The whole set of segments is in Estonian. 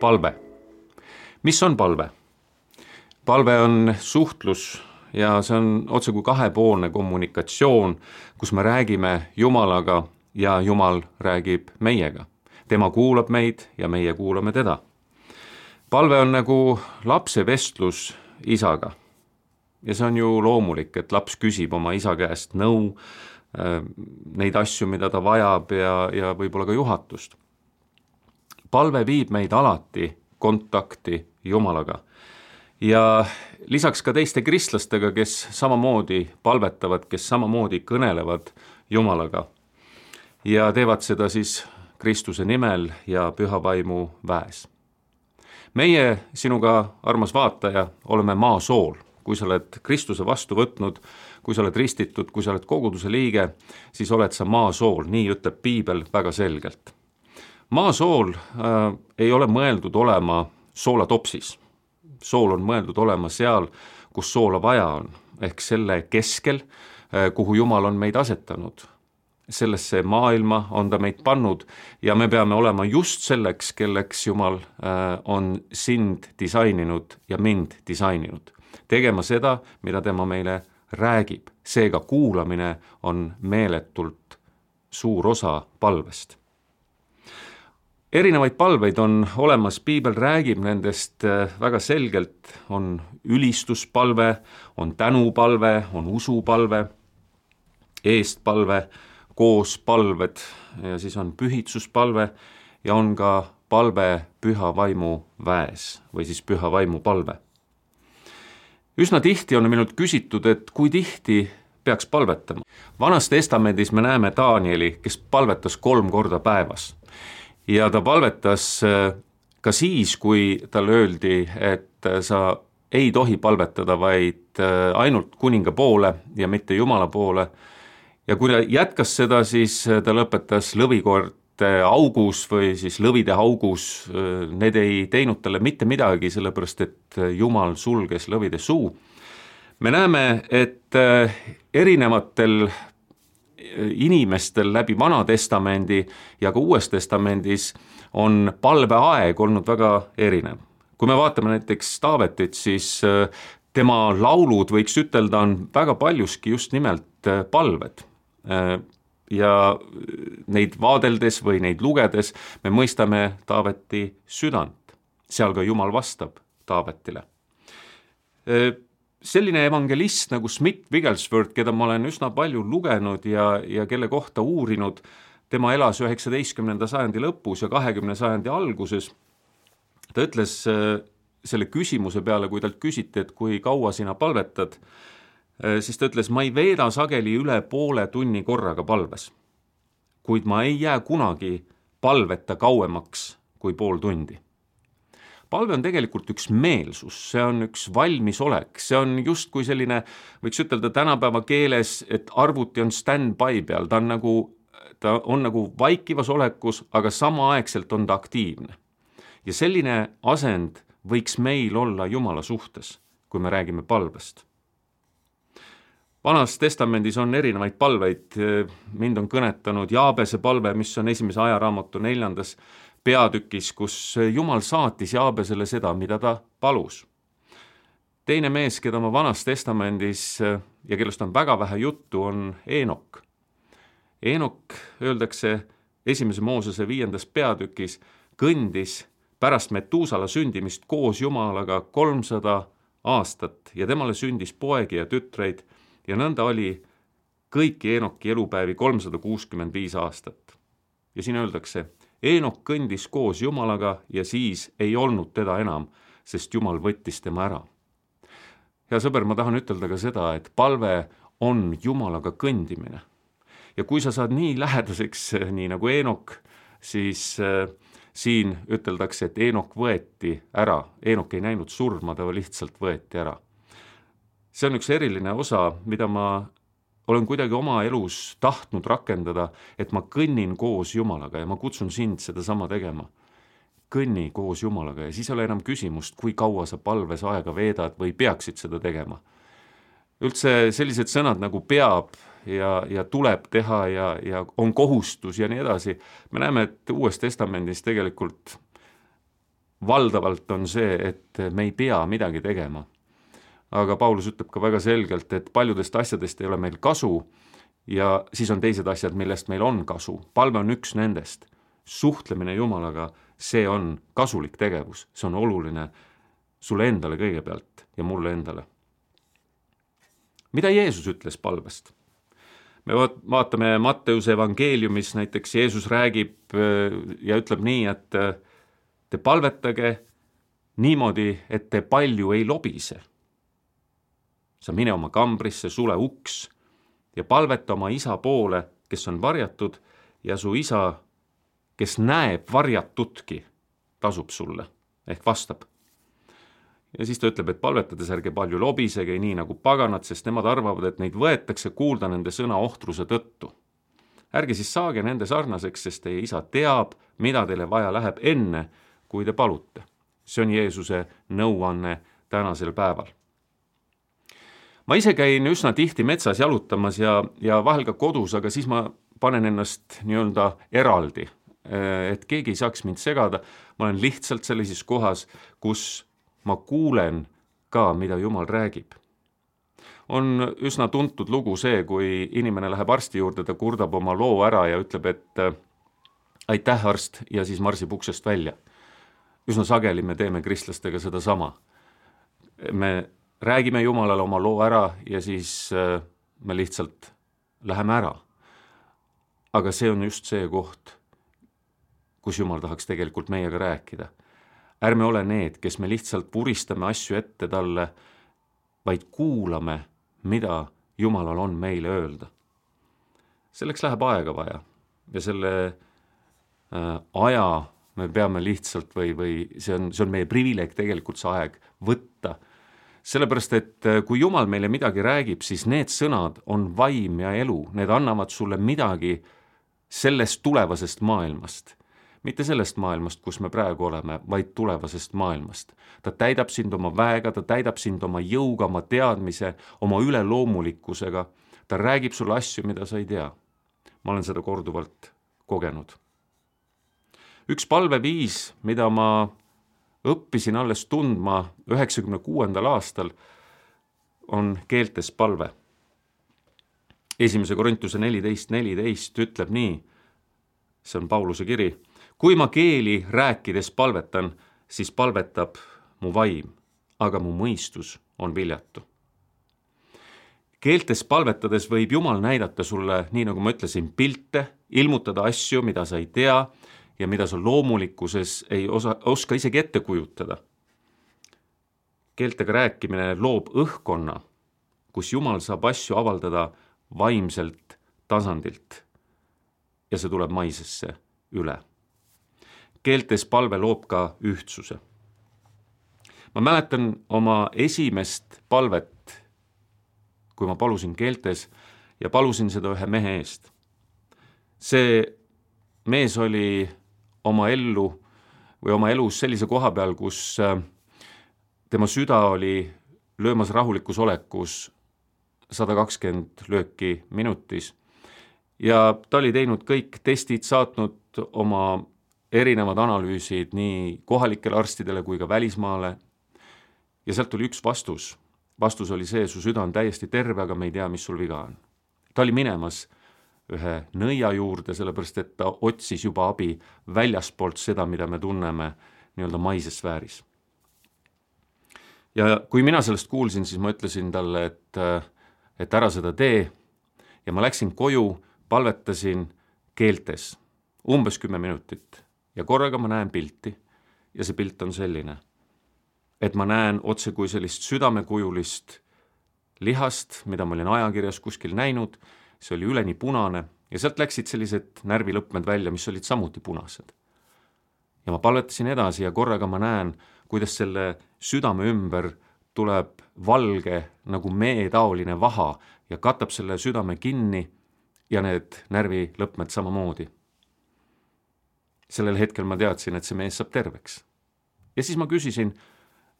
palve. mis on palve? palve on suhtlus ja see on otsekui kahepoolne kommunikatsioon, kus me räägime Jumalaga ja Jumal räägib meiega. tema kuulab meid ja meie kuulame teda. palve on nagu lapse vestlus isaga. ja see on ju loomulik, et laps küsib oma isa käest nõu, äh, neid asju, mida ta vajab ja, ja võib-olla ka juhatust. Palve viib meid alati kontakti Jumalaga ja lisaks ka teiste kristlastega, kes samamoodi palvetavad, kes samamoodi kõnelevad Jumalaga ja teevad seda siis Kristuse nimel ja püha vaimu väes. meie sinuga, armas vaataja, oleme maasool, kui sa oled Kristuse vastu võtnud, kui sa oled ristitud, kui sa oled koguduse liige, siis oled sa maasool, nii ütleb piibel väga selgelt. Maasool äh, ei ole mõeldud olema soolatopsis sool on mõeldud olema seal, kus soola vaja on, ehk selle keskel, eh, kuhu Jumal on meid asetanud. sellesse maailma on ta meid pannud ja me peame olema just selleks, kelleks Jumal eh, on sind disaininud ja mind disaininud. tegema seda, mida tema meile räägib, seega kuulamine on meeletult suur osa palvest erinevaid palveid on olemas, piibel räägib nendest äh, väga selgelt, on ülistuspalve, on tänupalve, on usupalve, eestpalve, koospalved ja siis on pühitsuspalve ja on ka palve püha vaimu väes või siis püha vaimu palve. üsna tihti on minult küsitud, et kui tihti peaks palvetama. vanas testamendis me näeme Danieli, kes palvetas kolm korda päevas ja ta palvetas äh, ka siis, kui talle öeldi, et äh, sa ei tohi palvetada, vaid äh, ainult kuninga poole ja mitte Jumala poole. ja kui ta jätkas seda, siis ta lõpetas lõvikorte augus või siis lõvide augus, need ei teinud talle mitte midagi, sellepärast et Jumal sulges lõvide suu. me näeme, et erinevatel inimestel läbi Vana Testamendi ja ka Uues Testamendis on palveaeg olnud väga erinev. kui me vaatame näiteks Taavetit, siis äh, tema laulud, võiks ütelda, on väga paljuski just nimelt äh, palved. Äh, ja neid vaadeldes või neid lugedes me mõistame Taaveti südant, seal ka Jumal vastab Taavetile selline evangelist nagu Schmidt-Wigglesworth, keda ma olen üsna palju lugenud ja, ja kelle kohta uurinud, tema elas üheksateistkümnenda sajandi lõpus ja kahekümne sajandi alguses, ta ütles äh, selle küsimuse peale, kui talt küsiti, et kui kaua sina palvetad, äh, siis ta ütles, ma ei veeda sageli üle poole tunni korraga palves. kuid ma ei jää kunagi palveta kauemaks kui pool tundi palve on tegelikult üks meelsus, see on üks valmisolek, see on justkui selline, võiks ütelda tänapäeva keeles, et arvuti on stand-by peal, ta on nagu, ta on nagu vaikivas olekus, aga samaaegselt on ta aktiivne. ja selline asend võiks meil olla Jumala suhtes, kui me räägime palvest vanas testamendis on erinevaid palveid, mind on kõnetanud Jaabese palve, mis on esimese ajaraamatu neljandas peatükis, kus Jumal saatis Jaabesele seda, mida ta palus. teine mees, keda ma Vanas Testamendis ja kellest on väga vähe juttu, on Eenok. Eenok, öeldakse esimese Moosese viiendas peatükis, kõndis pärast Metuusala sündimist koos Jumalaga kolmsada aastat ja temale sündis poegi ja tütreid ja nõnda oli kõiki Eenoki elupäevi kolmsada kuuskümmend viis aastat. ja siin öeldakse, Eenok kõndis koos Jumalaga ja siis ei olnud teda enam, sest Jumal võttis tema ära. hea sõber, ma tahan ütelda ka seda, et palve on Jumalaga kõndimine. ja kui sa saad nii lähedaseks, nii nagu Eenok, siis äh, siin üteldakse, et Eenok võeti ära, Eenok ei näinud surma, ta lihtsalt võeti ära. see on üks eriline osa, mida ma olen kuidagi oma elus tahtnud rakendada, et ma kõnnin koos Jumalaga ja ma kutsun sind sedasama tegema. kõnni koos Jumalaga ja siis ei ole enam küsimust, kui kaua sa palves aega veedad või peaksid seda tegema. üldse sellised sõnad nagu peab ja, ja tuleb teha ja, ja on kohustus ja nii edasi, me näeme, et Uues Testamendis tegelikult valdavalt on see, et me ei pea midagi tegema. Aga Paulus ütleb ka väga selgelt, et paljudest asjadest ei ole meil kasu ja siis on teised asjad, millest meil on kasu, palve on üks nendest. suhtlemine Jumalaga, see on kasulik tegevus, see on oluline sulle endale kõigepealt ja mulle endale. mida Jeesus ütles palvest? me vaatame Matteuse evangeeliumis näiteks Jeesus räägib äh, ja ütleb nii, et äh, te palvetage niimoodi, et te palju ei lobise. Sa mine oma kambrisse, sule uks ja palveta oma isa poole, kes on varjatud ja su isa, kes näeb varjatutki, tasub sulle ehk vastab ja siis ta ütleb, et palvetades ärge palju lobisege, nii nagu paganad, sest nemad arvavad, et neid võetakse kuulda nende sõna ohtruse tõttu. ärge siis saage nende sarnaseks, sest teie isa teab, mida teile vaja läheb enne, kui te palute. see on Jeesuse nõuanne tänasel päeval. Ma ise käin üsna tihti metsas jalutamas ja, ja vahel ka kodus, aga siis ma panen ennast nii-öelda eraldi, et keegi ei saaks mind segada, ma olen lihtsalt sellises kohas, kus ma kuulen ka, mida Jumal räägib. on üsna tuntud lugu see, kui inimene läheb arsti juurde, ta kurdab oma loo ära ja ütleb, et äh, aitäh, arst, ja siis marsib uksest välja. üsna sageli me teeme kristlastega sedasama. me räägime Jumalale oma loo ära ja siis äh, me lihtsalt läheme ära. aga see on just see koht, kus Jumal tahaks tegelikult meiega rääkida ärme ole need, kes me lihtsalt puristame asju ette talle, vaid kuulame, mida Jumalal on meile öelda. selleks läheb aega vaja ja selle äh, aja me peame lihtsalt või, või see on, see on meie privileeg tegelikult see aeg võtta. Sellepärast, et äh, kui Jumal meile midagi räägib, siis need sõnad on vaim ja elu, need annavad sulle midagi sellest tulevasest maailmast mitte sellest maailmast, kus me praegu oleme, vaid tulevasest maailmast. ta täidab sind oma väega, ta täidab sind oma jõuga, oma teadmise, oma üleloomulikkusega, ta räägib sulle asju, mida sa ei tea. ma olen seda korduvalt kogenud. üks palveviis, mida ma õppisin alles tundma üheksakümne kuuendal aastal, on keeltes palve. esimese Korintuse neliteist neliteist ütleb nii, see on Pauluse kiri kui ma keeli rääkides palvetan, siis palvetab mu vaim, aga mu mõistus on viljatu. keeltes palvetades võib Jumal näidata sulle, nii nagu ma ütlesin, pilte, ilmutada asju, mida sa ei tea ja mida sa loomulikkuses ei osa, oska isegi ette kujutada. keeltega rääkimine loob õhkkonna, kus Jumal saab asju avaldada vaimselt tasandilt. ja see tuleb maisesse üle keeltes palve loob ka ühtsuse. ma mäletan oma esimest palvet, kui ma palusin keeltes ja palusin seda ühe mehe eest. see mees oli oma ellu või oma elus sellise koha peal, kus äh, tema süda oli löömas rahulikus olekus sada kakskümmend lööki minutis ja ta oli teinud kõik testid, saatnud oma erinevad analüüsid nii kohalikele arstidele kui ka välismaale ja sealt tuli üks vastus. vastus oli see, su süda on täiesti terve, aga me ei tea, mis sul viga on. ta oli minemas ühe nõia juurde, sellepärast et ta otsis juba abi väljaspoolt seda, mida me tunneme nii-öelda maises sfääris. ja kui mina sellest kuulsin, siis ma ütlesin talle, et, et ära seda tee ja ma läksin koju, palvetasin keeltes umbes kümme minutit ja korraga ma näen pilti ja see pilt on selline, et ma näen otse kui sellist südamekujulist lihast, mida ma olin ajakirjas kuskil näinud, see oli üleni punane ja sealt läksid sellised närvilõpmed välja, mis olid samuti punased. ja ma palvetasin edasi ja korraga ma näen, kuidas selle südame ümber tuleb valge nagu meetaoline vaha ja katab selle südame kinni ja need närvilõpmed samamoodi sellel hetkel ma teadsin, et see mees saab terveks. ja siis ma küsisin,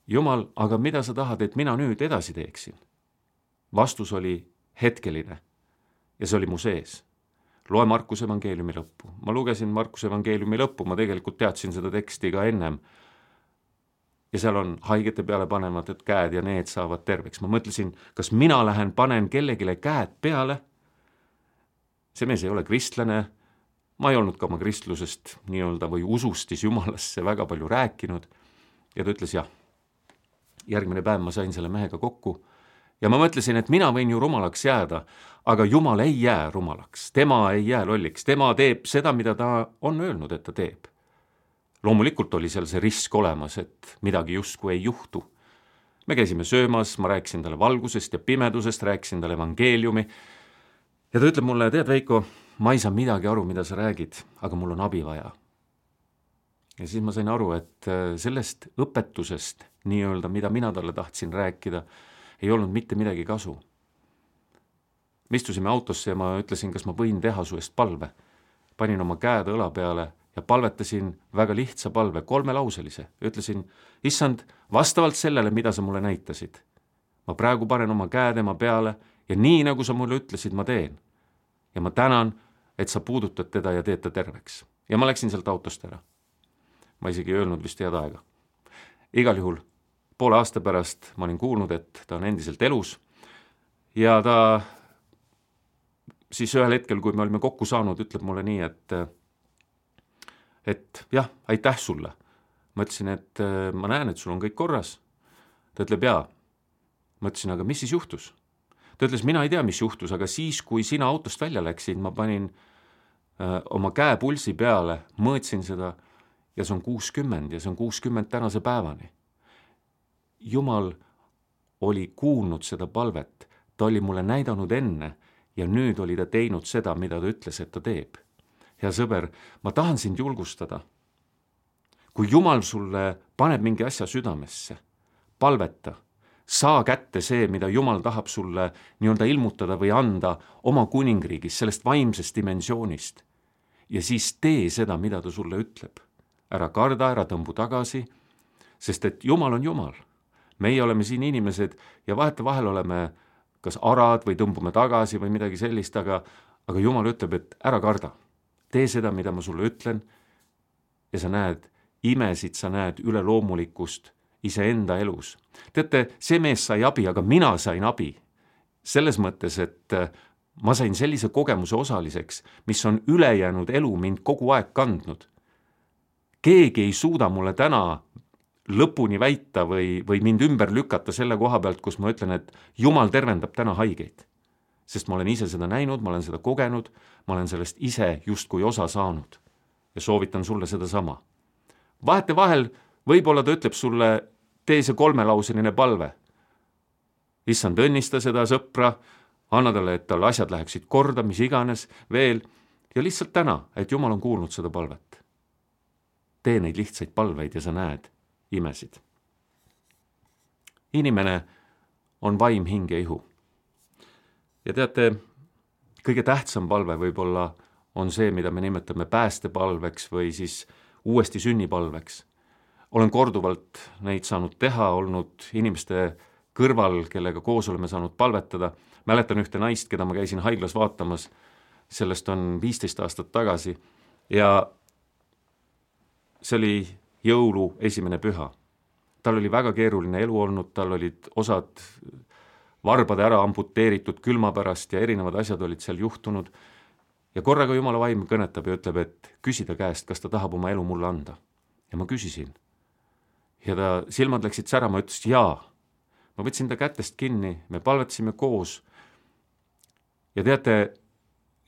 Jumal, aga mida sa tahad, et mina nüüd edasi teeksin? vastus oli hetkeline ja see oli mu sees. loe Markuse evangeeliumi lõppu. ma lugesin Markuse evangeeliumi lõppu, ma tegelikult teadsin seda teksti ka ennem, ja seal on haigete peale panematud käed ja need saavad terveks. ma mõtlesin, kas mina lähen, panen kellelegi käed peale. see mees ei ole kristlane, ma ei olnud ka oma kristlusest nii-öelda või usust siis jumalasse väga palju rääkinud ja ta ütles jah. järgmine päev ma sain selle mehega kokku ja ma mõtlesin, et mina võin ju rumalaks jääda, aga jumal ei jää rumalaks, tema ei jää lolliks, tema teeb seda, mida ta on öelnud, et ta teeb loomulikult oli seal see risk olemas, et midagi justkui ei juhtu. me käisime söömas, ma rääkisin talle valgusest ja pimedusest, rääkisin talle evangeeliumi ja ta ütleb mulle, tead, Veiko, ma ei saa midagi aru, mida sa räägid, aga mul on abi vaja. ja siis ma sain aru, et äh, sellest õpetusest nii-öelda, mida mina talle tahtsin rääkida, ei olnud mitte midagi kasu. me istusime autosse ja ma ütlesin, kas ma võin teha su eest palve. panin oma käed õla peale ja palvetasin väga lihtsa palve, kolmelauselise, ütlesin, issand, vastavalt sellele, mida sa mulle näitasid, ma praegu panen oma käe tema peale ja nii, nagu sa mulle ütlesid, ma teen. ja ma tänan, et sa puudutad teda ja teed ta terveks. ja ma läksin sealt autost ära. ma isegi ei öelnud vist head aega. igal juhul poole aasta pärast ma olin kuulnud, et ta on endiselt elus ja ta siis ühel hetkel, kui me olime kokku saanud, ütleb mulle nii, et et jah, aitäh sulle. ma ütlesin, et ma näen, et sul on kõik korras. ta ütleb jaa. ma ütlesin, aga mis siis juhtus? ta ütles, mina ei tea, mis juhtus, aga siis, kui sina autost välja läksid, ma panin öö, äh, oma käe pulsi peale, mõõtsin seda ja see on kuuskümmend ja see on kuuskümmend tänase päevani. Jumal oli kuulnud seda palvet, ta oli mulle näidanud enne ja nüüd oli ta teinud seda, mida ta ütles, et ta teeb hea sõber, ma tahan sind julgustada. kui Jumal sulle paneb mingi asja südamesse, palveta, saa kätte see, mida Jumal tahab sulle nii-öelda ilmutada või anda oma kuningriigis, sellest vaimsest dimensioonist. ja siis tee seda, mida ta sulle ütleb. ära karda, ära tõmbu tagasi, sest et Jumal on Jumal. Meie oleme siin inimesed ja vahetevahel oleme kas arad või tõmbume tagasi või midagi sellist, aga, aga Jumal ütleb, et ära karda tee seda, mida ma sulle ütlen ja sa näed imesid, sa näed üleloomulikkust iseenda elus. teate, see mees sai abi, aga mina sain abi. selles mõttes, et äh, ma sain sellise kogemuse osaliseks, mis on ülejäänud elu mind kogu aeg kandnud. keegi ei suuda mulle täna lõpuni väita või, või mind ümber lükata selle koha pealt, kus ma ütlen, et jumal tervendab täna haigeid sest ma olen ise seda näinud, ma olen seda kogenud, ma olen sellest ise justkui osa saanud. ja soovitan sulle sedasama. vahetevahel võib-olla ta ütleb sulle, tee see kolmelauseline palve. issand, õnnista seda sõpra, anna talle, et tal asjad läheksid korda, mis iganes veel, ja lihtsalt täna, et Jumal on kuulnud seda palvet. tee neid lihtsaid palveid ja sa näed imesid. inimene on vaim, hing ja ihu ja teate, kõige tähtsam palve võib-olla on see, mida me nimetame päästepalveks või siis uuesti sünnipalveks. olen korduvalt neid saanud teha, olnud inimeste kõrval, kellega koos oleme saanud palvetada, mäletan ühte naist, keda ma käisin haiglas vaatamas, sellest on viisteist aastat tagasi ja see oli jõulu esimene püha. tal oli väga keeruline elu olnud, tal olid osad varbad ära amputeeritud külma pärast ja erinevad asjad olid seal juhtunud. ja korraga jumala vaim kõnetab ja ütleb, et küsi ta käest, kas ta tahab oma elu mulle anda. ja ma küsisin. ja ta silmad läksid särama, ütles jaa. ma võtsin ta kätest kinni, me palvetasime koos. ja teate,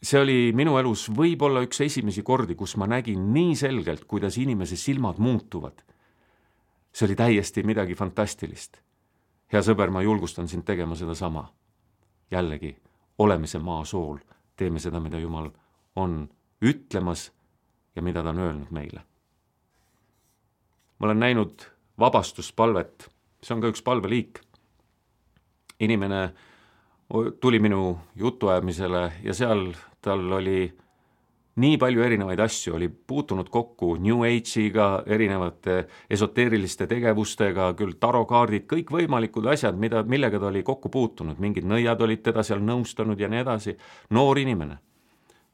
see oli minu elus võib-olla üks esimesi kordi, kus ma nägin nii selgelt, kuidas inimese silmad muutuvad. see oli täiesti midagi fantastilist hea sõber, ma julgustan sind tegema sedasama. jällegi, oleme see maa sool, teeme seda, mida Jumal on ütlemas ja mida ta on öelnud meile. ma olen näinud vabastuspalvet, see on ka üks palveliik. inimene tuli minu jutuajamisele ja seal tal oli nii palju erinevaid asju, oli puutunud kokku New Age'iga, erinevate esoteeriliste tegevustega, küll tarokaardid, kõikvõimalikud asjad, mida, millega ta oli kokku puutunud, mingid nõiad olid teda seal nõustanud ja nii edasi, noor inimene.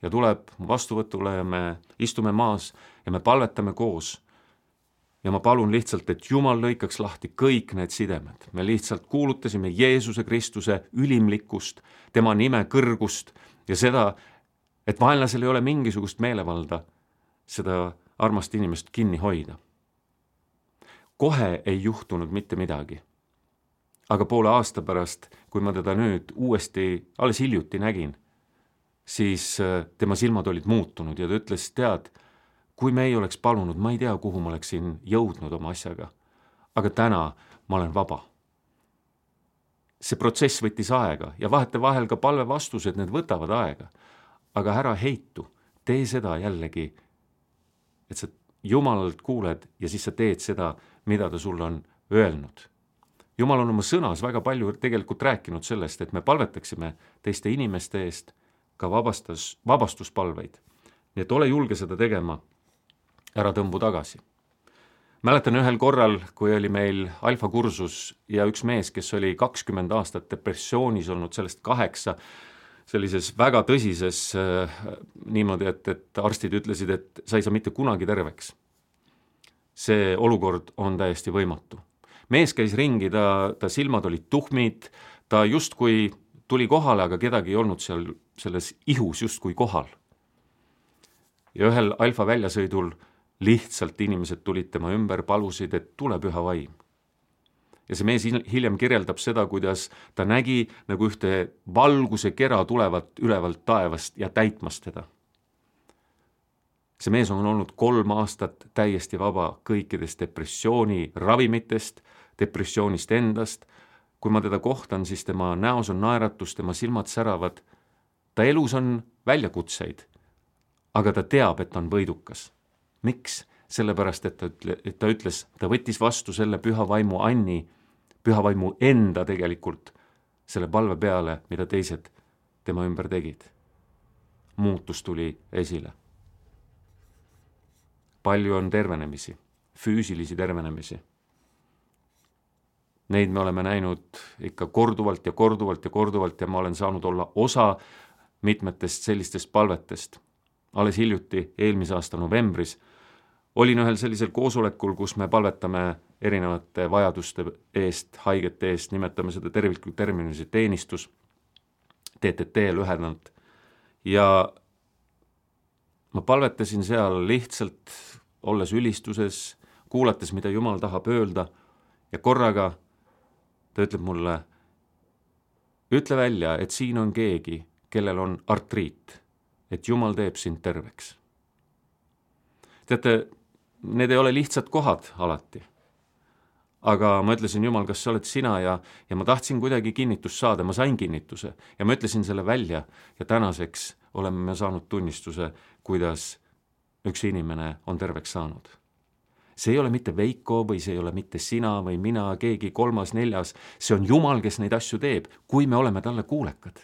ja tuleb vastuvõtule ja me istume maas ja me palvetame koos. Ja ma palun lihtsalt, et Jumal lõikaks lahti kõik need sidemed. me lihtsalt kuulutasime Jeesuse Kristuse ülimlikkust, tema nime kõrgust ja seda, et vaenlasel ei ole mingisugust meelevalda seda armast inimest kinni hoida. kohe ei juhtunud mitte midagi. aga poole aasta pärast, kui ma teda nüüd uuesti, alles hiljuti nägin, siis äh, tema silmad olid muutunud ja ta ütles, tead, kui me ei oleks palunud, ma ei tea, kuhu ma oleksin jõudnud oma asjaga. aga täna ma olen vaba. see protsess võttis aega ja vahetevahel ka palvevastused, need võtavad aega. aga ära heitu, tee seda jällegi, et sa Jumalalt kuuled ja siis sa teed seda, mida ta sulle on öelnud. Jumal on oma sõnas väga palju tegelikult rääkinud sellest, et me palvetaksime teiste inimeste eest ka vabastas, vabastuspalveid. nii et ole julge seda tegema ära tõmbu tagasi. mäletan ühel korral, kui oli meil alfakursus ja üks mees, kes oli kakskümmend aastat depressioonis olnud, sellest kaheksa, sellises väga tõsises äh, niimoodi, et, et arstid ütlesid, et sa ei saa mitte kunagi terveks. see olukord on täiesti võimatu. mees käis ringi, ta, ta silmad olid tuhmid, ta justkui tuli kohale, aga kedagi ei olnud seal selles ihus justkui kohal. ja ühel alfa väljasõidul lihtsalt inimesed tulid tema ümber, palusid, et tule püha vaim. ja see mees hiljem kirjeldab seda, kuidas ta nägi nagu ühte valguse kera tulevat ülevalt taevast ja täitmas teda. see mees on olnud kolm aastat täiesti vaba kõikidest depressiooni ravimitest, depressioonist endast, kui ma teda kohtan, siis tema näos on naeratus, tema silmad säravad, ta elus on väljakutseid, aga ta teab, et ta on võidukas miks? sellepärast, et ta ütle, et ta ütles, ta võttis vastu selle püha vaimu anni, püha vaimu enda tegelikult, selle palve peale, mida teised tema ümber tegid. muutus tuli esile. palju on tervenemisi, füüsilisi tervenemisi. Neid me oleme näinud ikka korduvalt ja korduvalt ja korduvalt ja ma olen saanud olla osa mitmetest sellistest palvetest. alles hiljuti, eelmise aasta novembris olin ühel sellisel koosolekul, kus me palvetame erinevate vajaduste eest, haigete eest, nimetame seda tervikliku terminisi teenistus, TTT lühendanud, ja ma palvetasin seal lihtsalt, olles ülistuses, kuulates, mida Jumal tahab öelda ja korraga ta ütleb mulle, ütle välja, et siin on keegi, kellel on artriit, et Jumal teeb sind terveks. teate, need ei ole lihtsad kohad alati. aga ma ütlesin, Jumal, kas sa oled sina ja, ja ma tahtsin kuidagi kinnitust saada, ma sain kinnituse ja ma ütlesin selle välja ja tänaseks oleme me saanud tunnistuse, kuidas üks inimene on terveks saanud. see ei ole mitte Veiko või see ei ole mitte sina või mina, keegi kolmas, neljas, see on Jumal, kes neid asju teeb, kui me oleme talle kuulekad.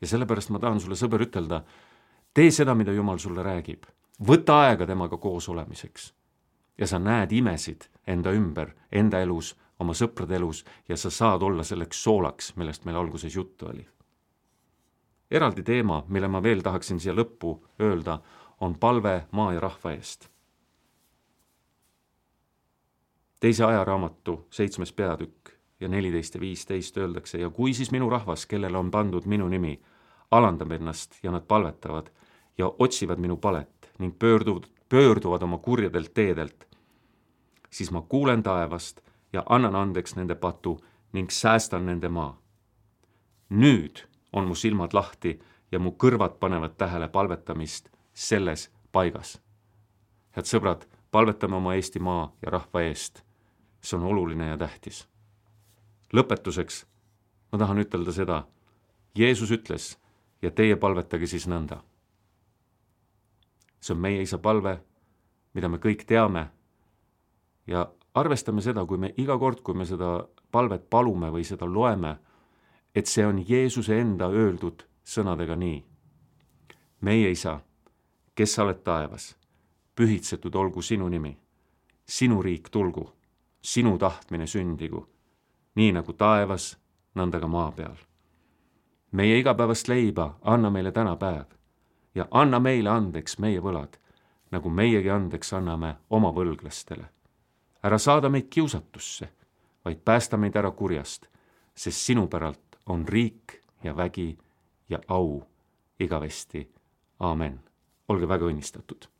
ja sellepärast ma tahan sulle, sõber, ütelda, tee seda, mida Jumal sulle räägib võta aega temaga koos olemiseks. ja sa näed imesid enda ümber, enda elus, oma sõprade elus ja sa saad olla selleks soolaks, millest meil alguses juttu oli. eraldi teema, mille ma veel tahaksin siia lõppu öelda, on palve maa ja rahva eest. teise ajaraamatu seitsmes peatükk ja neliteist ja viisteist öeldakse ja kui siis minu rahvas, kellele on pandud minu nimi, alandab ennast ja nad palvetavad ja otsivad minu palet, ning pöörduvad, pöörduvad oma kurjadelt teedelt, siis ma kuulen taevast ja annan andeks nende patu ning säästan nende maa. nüüd on mu silmad lahti ja mu kõrvad panevad tähele palvetamist selles paigas. head sõbrad, palvetame oma Eestimaa ja rahva eest. see on oluline ja tähtis. lõpetuseks ma tahan ütelda seda, Jeesus ütles ja teie palvetage siis nõnda see on meie isa palve, mida me kõik teame. ja arvestame seda, kui me iga kord, kui me seda palvet palume või seda loeme, et see on Jeesuse enda öeldud sõnadega nii. meie isa, kes sa oled taevas, pühitsetud olgu sinu nimi, sinu riik tulgu, sinu tahtmine sündigu, nii nagu taevas, nõnda ka maa peal. meie igapäevast leiba anna meile täna päev ja anna meile andeks meie võlad, nagu meiegi andeks anname oma võlglastele. ära saada meid kiusatusse, vaid päästa meid ära kurjast, sest sinu päralt on riik ja vägi ja au igavesti. aamen. olge väga õnnistatud